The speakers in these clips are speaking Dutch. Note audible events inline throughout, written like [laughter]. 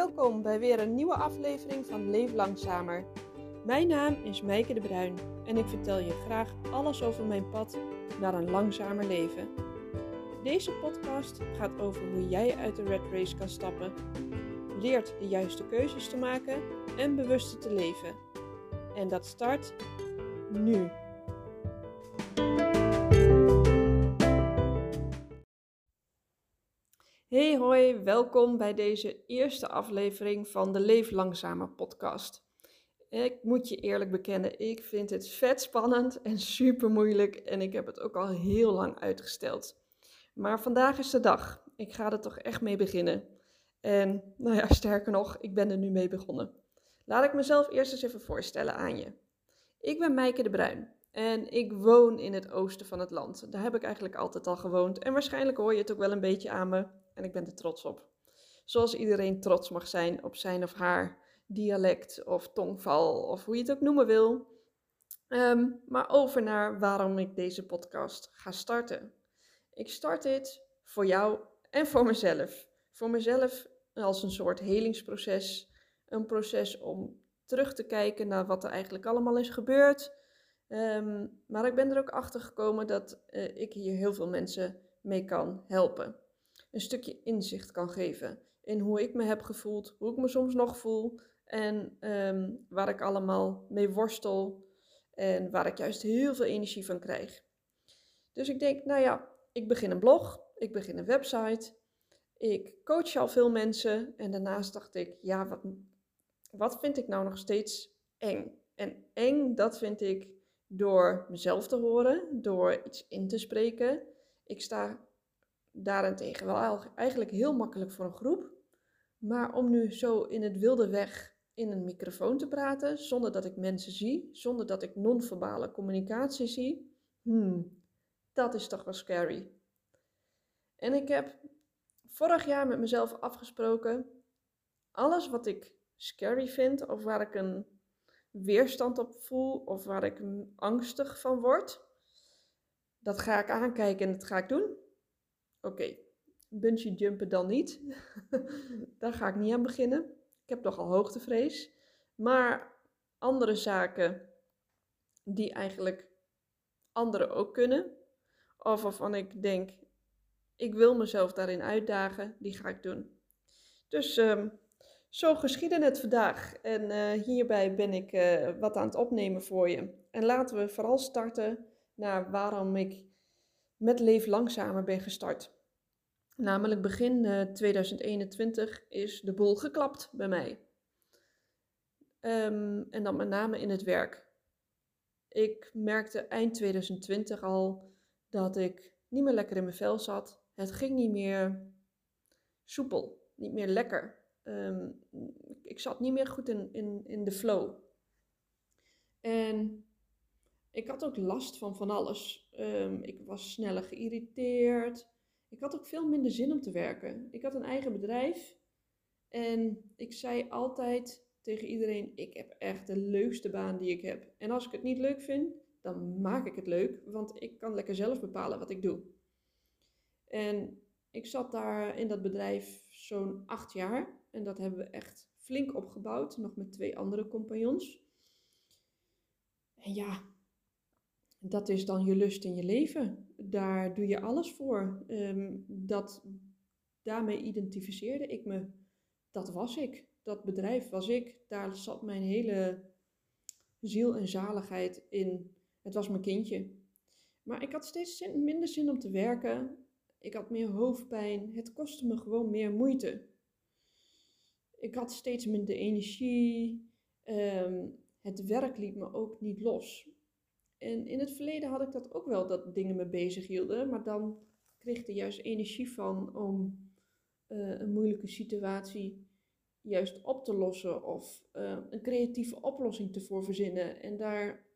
welkom bij weer een nieuwe aflevering van Leef Langzamer. Mijn naam is Meike de Bruin en ik vertel je graag alles over mijn pad naar een langzamer leven. Deze podcast gaat over hoe jij uit de red race kan stappen, leert de juiste keuzes te maken en bewuster te leven. En dat start nu. Hoi, welkom bij deze eerste aflevering van de Leef Langzamer podcast. Ik moet je eerlijk bekennen, ik vind het vet spannend en super moeilijk en ik heb het ook al heel lang uitgesteld. Maar vandaag is de dag. Ik ga er toch echt mee beginnen. En nou ja, sterker nog, ik ben er nu mee begonnen. Laat ik mezelf eerst eens even voorstellen aan je. Ik ben Meike de Bruin en ik woon in het oosten van het land. Daar heb ik eigenlijk altijd al gewoond en waarschijnlijk hoor je het ook wel een beetje aan me en ik ben er trots op. Zoals iedereen trots mag zijn op zijn of haar dialect of tongval of hoe je het ook noemen wil. Ehm, maar over naar waarom ik deze podcast ga starten. Ik start dit voor jou en voor mezelf. Voor mezelf als een soort helingsproces. Een proces om terug te kijken naar wat er eigenlijk allemaal is gebeurd. Ehm, maar ik ben er ook achter gekomen dat uh, ik hier heel veel mensen mee kan helpen een stukje inzicht kan geven in hoe ik me heb gevoeld, hoe ik me soms nog voel en ehm, waar ik allemaal mee worstel en waar ik juist heel veel energie van krijg. Dus ik denk, nou ja, ik begin een blog, ik begin een website, ik coach al veel mensen en daarnaast dacht ik, ja, wat, wat vind ik nou nog steeds eng? En eng, dat vind ik door mezelf te horen, door iets in te spreken. Ik sta daarentegen wel eigenlijk heel makkelijk voor een groep. Maar om nu zo in het wilde weg in een microfoon te praten, zonder dat ik mensen zie, zonder dat ik non-verbale communicatie zie, hmm, dat is toch wel scary. En ik heb vorig jaar met mezelf afgesproken, alles wat ik scary vind, of waar ik een weerstand op voel, of waar ik angstig van word, dat ga ik aankijken en dat ga ik doen. Oké, okay. bungee jumpen dan niet. [laughs] Daar ga ik niet aan beginnen. Ik heb toch al hoogtevrees. Maar andere zaken die eigenlijk anderen ook kunnen. Of waarvan ik denk, ik wil mezelf daarin uitdagen, die ga ik doen. Dus um, zo geschiedde het vandaag. En uh, hierbij ben ik uh, wat aan het opnemen voor je. En laten we vooral starten naar waarom ik met Leef Langzamer ben gestart. Namelijk begin uh, eh, 2021 is de boel geklapt bij mij. Um, en dan met name in het werk. Ik merkte eind 2020 al dat ik niet meer lekker in mijn vel zat. Het ging niet meer soepel, niet meer lekker. Um, ik zat niet meer goed in, in, in de flow. En ik had ook last van van alles. Um, ik was sneller geïrriteerd. Ik had ook veel minder zin om te werken. Ik had een eigen bedrijf. En ik zei altijd tegen iedereen: Ik heb echt de leukste baan die ik heb. En als ik het niet leuk vind, dan maak ik het leuk. Want ik kan lekker zelf bepalen wat ik doe. En ik zat daar in dat bedrijf zo'n acht jaar. En dat hebben we echt flink opgebouwd. Nog met twee andere compagnons. En ja, dat is dan je lust in je leven. Daar doe je alles voor. Ehm, dat, daarmee identificeerde ik me. Dat was ik. Dat bedrijf was ik. Daar zat mijn hele ziel en zaligheid in. Het was mijn kindje. Maar ik had steeds minder zin om te werken. Ik had meer hoofdpijn. Het kostte me gewoon meer moeite. Ik had steeds minder energie. Ehm, het werk liet me ook niet los. En in het verleden had ik dat ook wel, dat dingen me bezig hielden. Maar dan kreeg ik er juist energie van om uh, een moeilijke situatie juist op te lossen. Of uh, een creatieve oplossing te voor verzinnen. En daar,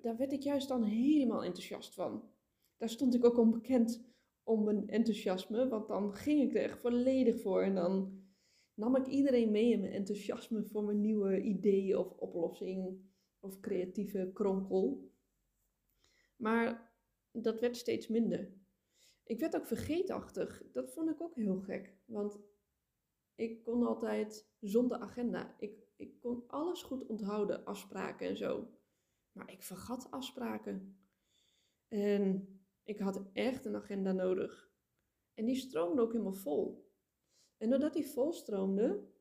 daar, werd ik juist dan helemaal enthousiast van. Daar stond ik ook onbekend om mijn enthousiasme. Want dan ging ik er echt volledig voor. En dan nam ik iedereen mee in mijn enthousiasme voor mijn nieuwe idee of oplossing of creatieve kronkel. Maar dat werd steeds minder. Ik werd ook vergeetachtig. Dat vond ik ook heel gek. Want Ik kon altijd zonder agenda. Ik, ik kon alles goed onthouden, afspraken en zo. Maar ik vergat afspraken. En ik had echt een agenda nodig. En die stroomde ook helemaal vol. En doordat die vol stroomde,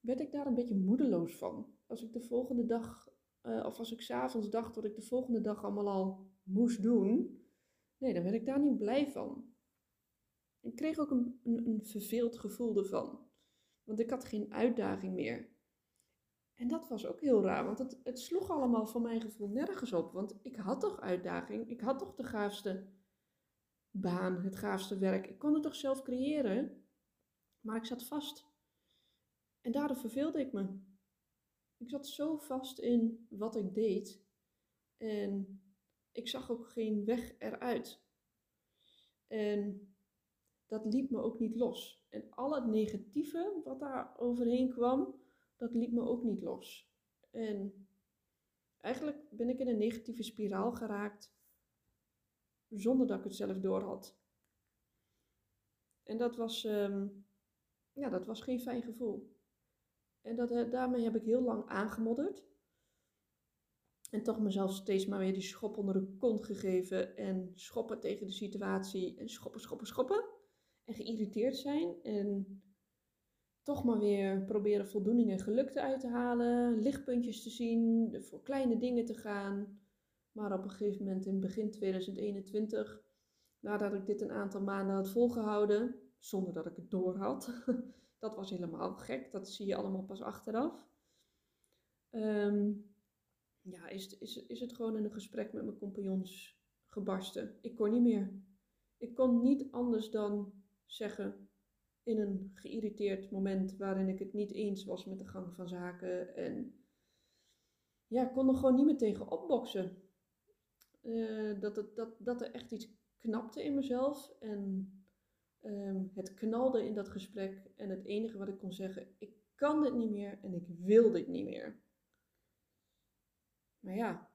werd ik daar een beetje moedeloos van. Als ik de volgende dag, uh, of als ik s'avonds dacht wat ik de volgende dag allemaal al moest doen, nee, dan werd ik daar niet blij van. Ik kreeg ook een, een, een verveeld gevoel ervan. Want ik had geen uitdaging meer. En dat was ook heel raar, want het, het sloeg allemaal van mijn gevoel nergens op. Want ik had toch uitdaging, ik had toch de gaafste baan, het gaafste werk. Ik kon het toch zelf creëren, maar ik zat vast. En daardoor verveelde ik me. Ik zat zo vast in wat ik deed en ik zag ook geen weg eruit. En dat liet me ook niet los. En al het negatieve wat daar overheen kwam, dat liet me ook niet los. En eigenlijk ben ik in een negatieve spiraal geraakt zonder dat ik het zelf door had. En dat was, ehm, ja, dat was geen fijn gevoel. En dat, eh, daarmee heb ik heel lang aangemodderd. En toch mezelf steeds maar weer die schop onder de kont gegeven. En schoppen tegen de situatie. En schoppen, schoppen, schoppen. En geïrriteerd zijn. En toch maar weer proberen voldoening en geluk uit te halen. Lichtpuntjes te zien. Voor kleine dingen te gaan. Maar op een gegeven moment in begin 2021, nadat ik dit een aantal maanden had volgehouden, zonder dat ik het door had, [laughs] dat was helemaal gek, dat zie je allemaal pas achteraf. Ehm, ja, is, is, is het gewoon in een gesprek met mijn compagnons gebarsten. Ik kon niet meer. Ik kon niet anders dan zeggen in een geïrriteerd moment waarin ik het niet eens was met de gang van zaken. En ja, ik kon er gewoon niet meer tegen opboksen. Uh, dat, het, dat, dat er echt iets knapte in mezelf. En um, het knalde in dat gesprek. En het enige wat ik kon zeggen, ik kan dit niet meer en ik wil dit niet meer. Maar ja,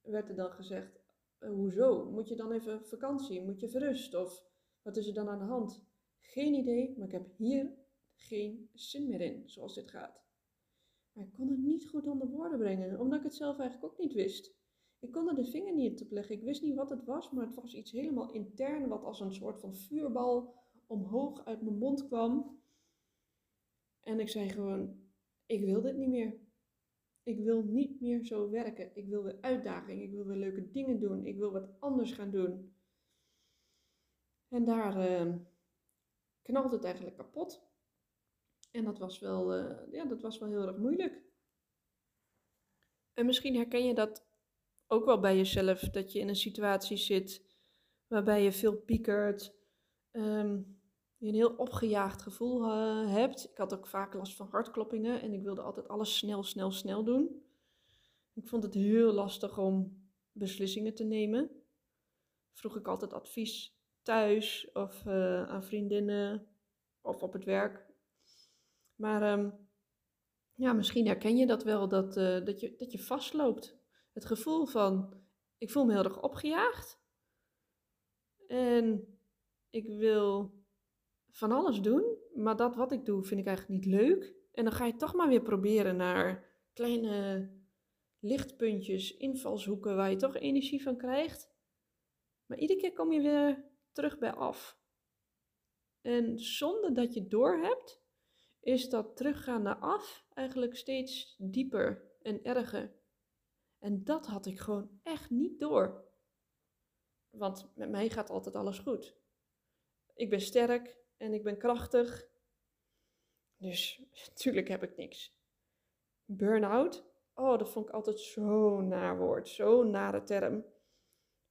werd er dan gezegd, uh, hoezo? Moet je dan even vakantie? Moet je verrust? Of wat is er dan aan de hand? Geen idee, maar ik heb hier geen zin meer in, zoals dit gaat. Maar ik kon het niet goed onder woorden brengen, omdat ik het zelf eigenlijk ook niet wist. Ik kon er de vinger niet op leggen. Ik wist niet wat het was, maar het was iets helemaal intern, wat als een soort van vuurbal omhoog uit mijn mond kwam. En ik zei gewoon: Ik wil dit niet meer. Ik wil niet meer zo werken. Ik wil weer uitdaging. Ik wil weer leuke dingen doen. Ik wil wat anders gaan doen. En daar uh, knalt het eigenlijk kapot. En dat was wel, uh, ja, dat was wel heel erg moeilijk. En misschien herken je dat ook wel bij jezelf dat je in een situatie zit waarbij je veel piekert, um, je een heel opgejaagd gevoel uh, hebt. Ik had ook vaak last van hartkloppingen en ik wilde altijd alles snel, snel, snel doen. Ik vond het heel lastig om beslissingen te nemen. Vroeg ik altijd advies thuis of uh, aan vriendinnen of op het werk. Maar um, ja, misschien herken je dat wel, dat, uh, dat, je, dat je vastloopt het gevoel van, ik voel me heel erg opgejaagd. En ik wil van alles doen, maar dat wat ik doe vind ik eigenlijk niet leuk. En dan ga je toch maar weer proberen naar kleine lichtpuntjes, invalshoeken waar je toch energie van krijgt. Maar iedere keer kom je weer terug bij af. En zonder dat je doorhebt, is dat teruggaan naar af eigenlijk steeds dieper en erger. En dat had ik gewoon echt niet door. Want met mij gaat altijd alles goed. Ik ben sterk en ik ben krachtig. Dus [laughs] natuurlijk heb ik niks. Burn-out? Oh, dat vond ik altijd zo'n naar woord. Zo'n nare term.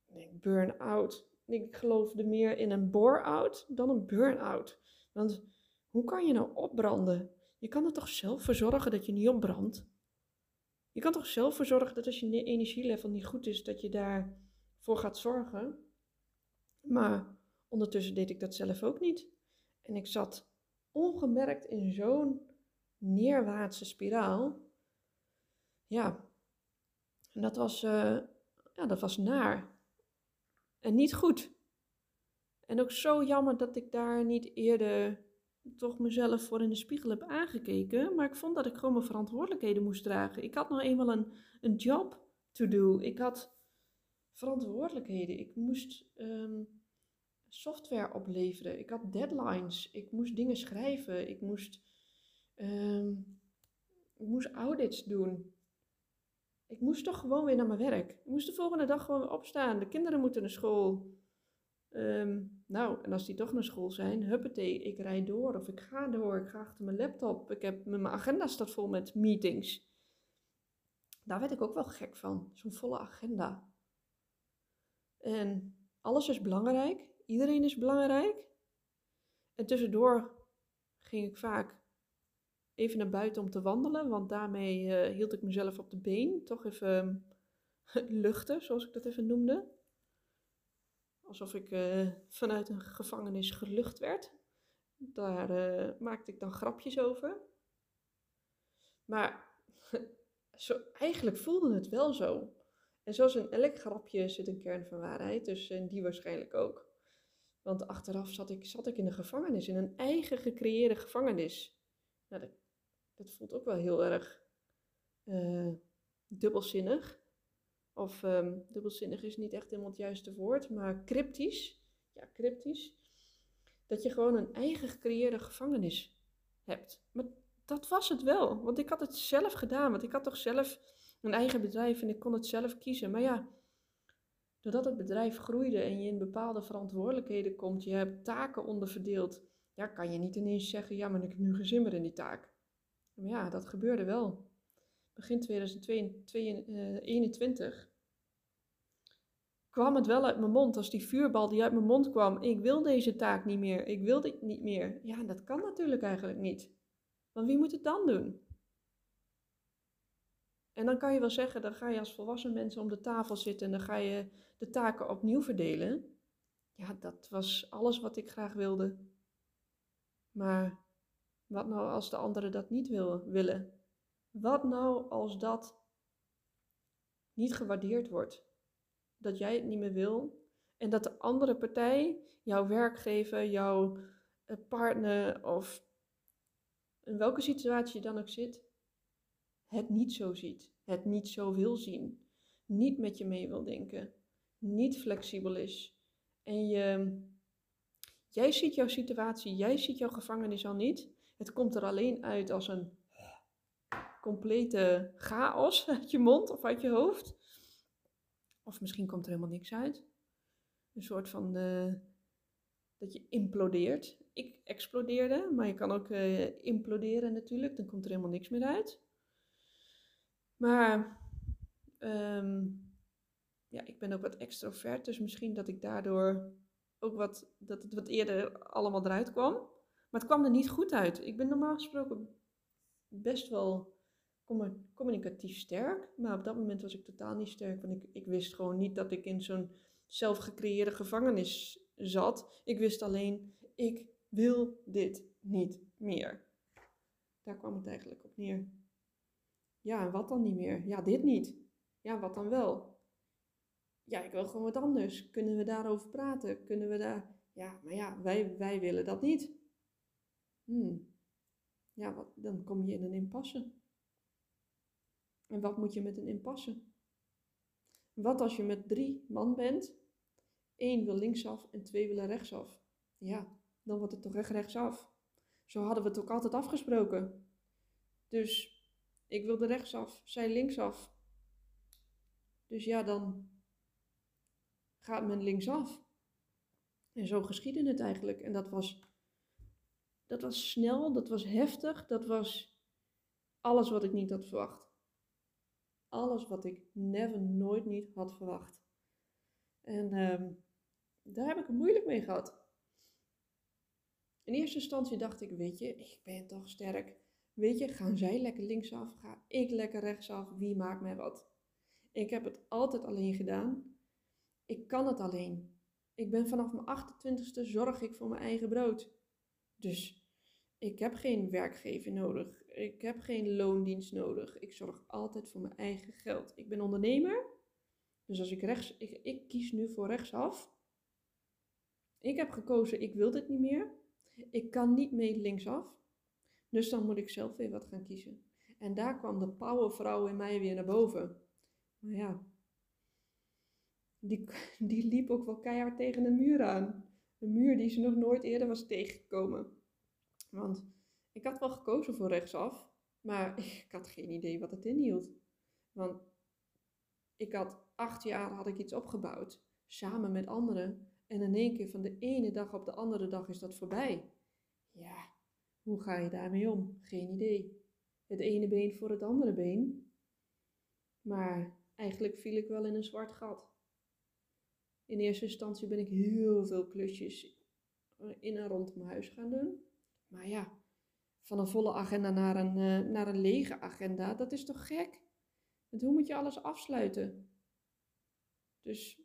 Ik burn-out. Ik geloofde meer in een bore-out dan een burn-out. Want hoe kan je nou opbranden? Je kan er toch zelf voor zorgen dat je niet opbrandt? Je kan toch zelf voor zorgen dat als je energielevel niet goed is, dat je daarvoor gaat zorgen. Maar ondertussen deed ik dat zelf ook niet. En ik zat ongemerkt in zo'n neerwaartse spiraal. Ja, en dat was, uh, ja, dat was naar. En niet goed. En ook zo jammer dat ik daar niet eerder toch mezelf voor in de spiegel heb aangekeken. Maar ik vond dat ik gewoon mijn verantwoordelijkheden moest dragen. Ik had nog eenmaal een, een job to do. Ik had verantwoordelijkheden. Ik moest ehm, software opleveren. Ik had deadlines. Ik moest dingen schrijven. Ik moest, ehm, ik moest audits doen. Ik moest toch gewoon weer naar mijn werk. Ik moest de volgende dag gewoon weer opstaan. De kinderen moeten naar school. Ehm, nou, en als die toch naar school zijn, huppatee, ik rijd door of ik ga door. Ik ga achter mijn laptop. Ik heb, mijn agenda staat vol met meetings. Daar werd ik ook wel gek van, zo'n volle agenda. En alles is belangrijk. Iedereen is belangrijk. En tussendoor ging ik vaak even naar buiten om te wandelen, want daarmee eh, hield ik mezelf op de been. Toch even [laughs] luchten, zoals ik dat even noemde. Alsof ik uh, vanuit een gevangenis gelucht werd. Daar uh, maakte ik dan grapjes over. Maar [laughs] zo, eigenlijk voelde het wel zo. En zoals in elk grapje zit een kern van waarheid, dus in die waarschijnlijk ook. Want achteraf zat ik, zat ik in een gevangenis, in een eigen gecreëerde gevangenis. Nou, dat, dat voelt ook wel heel erg dubbelzinnig. Of um, dubbelzinnig is niet echt helemaal het juiste woord, maar cryptisch. Ja, cryptisch. Dat je gewoon een eigen gecreëerde gevangenis hebt. Maar dat was het wel, want ik had het zelf gedaan. Want ik had toch zelf een eigen bedrijf en ik kon het zelf kiezen. Maar ja, doordat het bedrijf groeide en je in bepaalde verantwoordelijkheden komt, je hebt taken onderverdeeld, ja, kan je niet ineens zeggen, ja, maar ik heb nu meer in die taak. Maar ja, dat gebeurde wel. Begin 2021 eh, kwam het wel uit mijn mond, als die vuurbal die uit mijn mond kwam, ik wil deze taak niet meer, ik wil dit niet meer. Ja, dat kan natuurlijk eigenlijk niet. Want wie moet het dan doen? En dan kan je wel zeggen, dan ga je als volwassen mensen om de tafel zitten en dan ga je de taken opnieuw verdelen. Ja, dat was alles wat ik graag wilde. Maar wat nou als de anderen dat niet wil, willen? Wat nou als dat niet gewaardeerd wordt? Dat jij het niet meer wil en dat de andere partij, jouw werkgever, jouw eh, partner of in welke situatie je dan ook zit, het niet zo ziet, het niet zo wil zien, niet met je mee wil denken, niet flexibel is. En je, jij ziet jouw situatie, jij ziet jouw gevangenis al niet. Het komt er alleen uit als een complete chaos [laughs] uit je mond of uit je hoofd. Of misschien komt er helemaal niks uit. Een soort van uh, dat je implodeert. Ik explodeerde, maar je kan ook uh, imploderen natuurlijk. Dan komt er helemaal niks meer uit. Maar um, ja, ik ben ook wat extrovert, dus misschien dat ik daardoor ook wat, dat het wat eerder allemaal eruit kwam. Maar het kwam er niet goed uit. Ik ben normaal gesproken best wel communicatief sterk, maar op dat moment was ik totaal niet sterk, want ik, ik wist gewoon niet dat ik in zo'n zelfgecreëerde gevangenis zat. Ik wist alleen, ik wil dit niet meer. Daar kwam het eigenlijk op neer. Ja, en wat dan niet meer? Ja, dit niet. Ja, wat dan wel? Ja, ik wil gewoon wat anders. Kunnen we daarover praten? Kunnen we daar... Ja, maar ja, wij, wij willen dat niet. Hmm. Ja, wat, dan kom je in een impasse. En wat moet je met een impasse? Wat als je met drie man bent? Eén wil linksaf en twee willen rechtsaf. Ja, dan wordt het toch echt rechtsaf. Zo hadden we het ook altijd afgesproken. Dus ik wilde rechtsaf, zij linksaf. Dus ja, dan gaat men linksaf. En zo geschiedde het eigenlijk. En dat was, dat was snel, dat was heftig, dat was alles wat ik niet had verwacht. Alles wat ik never, nooit niet had verwacht. En um, daar heb ik het moeilijk mee gehad. In eerste instantie dacht ik, weet je, ik ben toch sterk. Weet je, gaan zij lekker linksaf, ga ik lekker rechtsaf, wie maakt mij wat? Ik heb het altijd alleen gedaan. Ik kan het alleen. Ik ben vanaf mijn 28ste zorg ik voor mijn eigen brood. Dus ik heb geen werkgever nodig. Ik heb geen loondienst nodig. Ik zorg altijd voor mijn eigen geld. Ik ben ondernemer. Dus als ik rechts, ik, ik kies nu voor rechtsaf. Ik heb gekozen, ik wil dit niet meer. ik kan niet mee linksaf. Dus dan moet ik zelf weer wat gaan kiezen. En daar kwam de powervrouw in mij weer naar boven. Maar ja, die, [laughs] die liep ook wel keihard tegen een muur aan. Een muur die ze nog nooit eerder was tegengekomen. Want ik had wel gekozen voor rechtsaf, maar [laughs] ik had geen idee wat het inhield. Want ik had acht jaar had ik iets opgebouwd, samen met anderen. En in één keer van de ene dag op de andere dag is dat voorbij. Ja, hoe ga je daarmee om? Geen idee. Het ene been voor het andere been. Maar eigenlijk viel ik wel in een zwart gat. In eerste instantie ben ik heel veel klusjes in en rond mijn huis gaan doen. Maar ja, van een volle agenda naar een, uh, naar een lege agenda, dat is toch gek? Want hoe moet je alles afsluiten? Dus,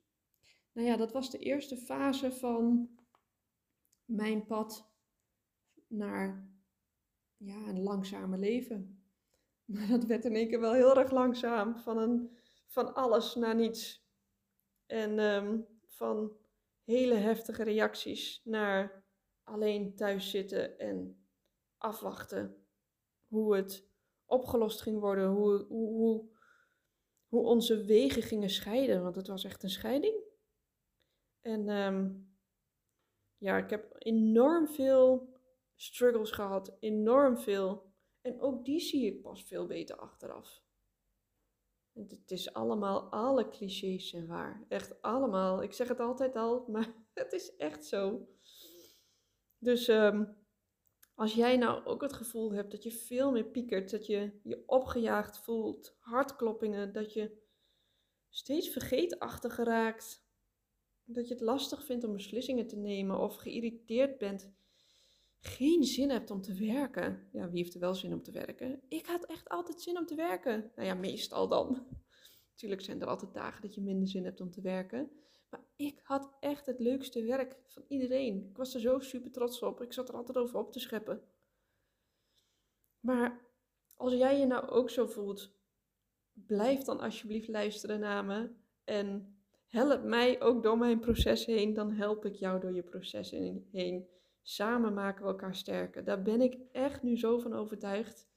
nou ja, dat was de eerste fase van mijn pad naar ja, een langzamer leven. [laughs] Maar dat werd in één keer wel heel erg langzaam. Van, een, van alles naar niets. En um, van hele heftige reacties naar alleen thuis zitten en afwachten hoe het opgelost ging worden, hoe, hoe, hoe, hoe onze wegen gingen scheiden, want het was echt een scheiding. En um, ja, ik heb enorm veel struggles gehad, enorm veel. En ook die zie ik pas veel beter achteraf. Het is allemaal, alle clichés zijn waar. Echt allemaal. Ik zeg het altijd al, maar [laughs] het is echt zo. Dus um, als jij nou ook het gevoel hebt dat je veel meer piekert, dat je je opgejaagd voelt, hartkloppingen, dat je steeds vergeetachtig raakt, dat je het lastig vindt om beslissingen te nemen of geïrriteerd bent, geen zin hebt om te werken. Ja, wie heeft er wel zin om te werken? Ik had echt altijd zin om te werken. Nou ja, meestal dan. [laughs] Natuurlijk zijn er altijd dagen dat je minder zin hebt om te werken. Maar ik had echt het leukste werk van iedereen. Ik was er zo super trots op. Ik zat er altijd over op te scheppen. Maar als jij je nou ook zo voelt, blijf dan alsjeblieft luisteren naar me. En help mij ook door mijn proces heen. Dan help ik jou door je proces heen. Samen maken we elkaar sterker. Daar ben ik echt nu zo van overtuigd.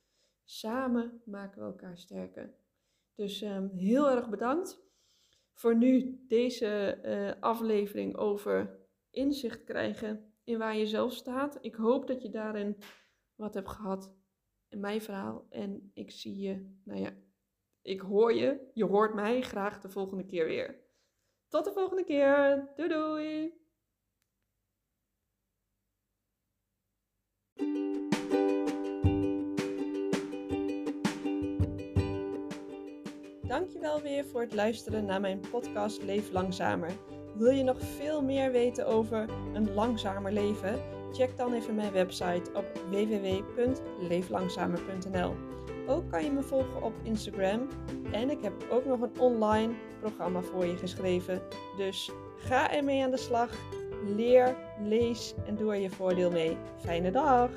Samen maken we elkaar sterker. Dus um, heel erg bedankt voor nu deze uh, aflevering over inzicht krijgen in waar je zelf staat. Ik hoop dat je daarin wat hebt gehad in mijn verhaal. En ik zie je, nou ja, ik hoor je, je hoort mij graag de volgende keer weer. Tot de volgende keer. Doei doei. Dankjewel weer voor het luisteren naar mijn podcast Leef Langzamer. Wil je nog veel meer weten over een langzamer leven? Check dan even mijn website op www.leeflangzamer.nl. Ook kan je me volgen op Instagram en ik heb ook nog een online programma voor je geschreven. Dus ga ermee aan de slag. Leer, lees en doe er je voordeel mee. Fijne dag!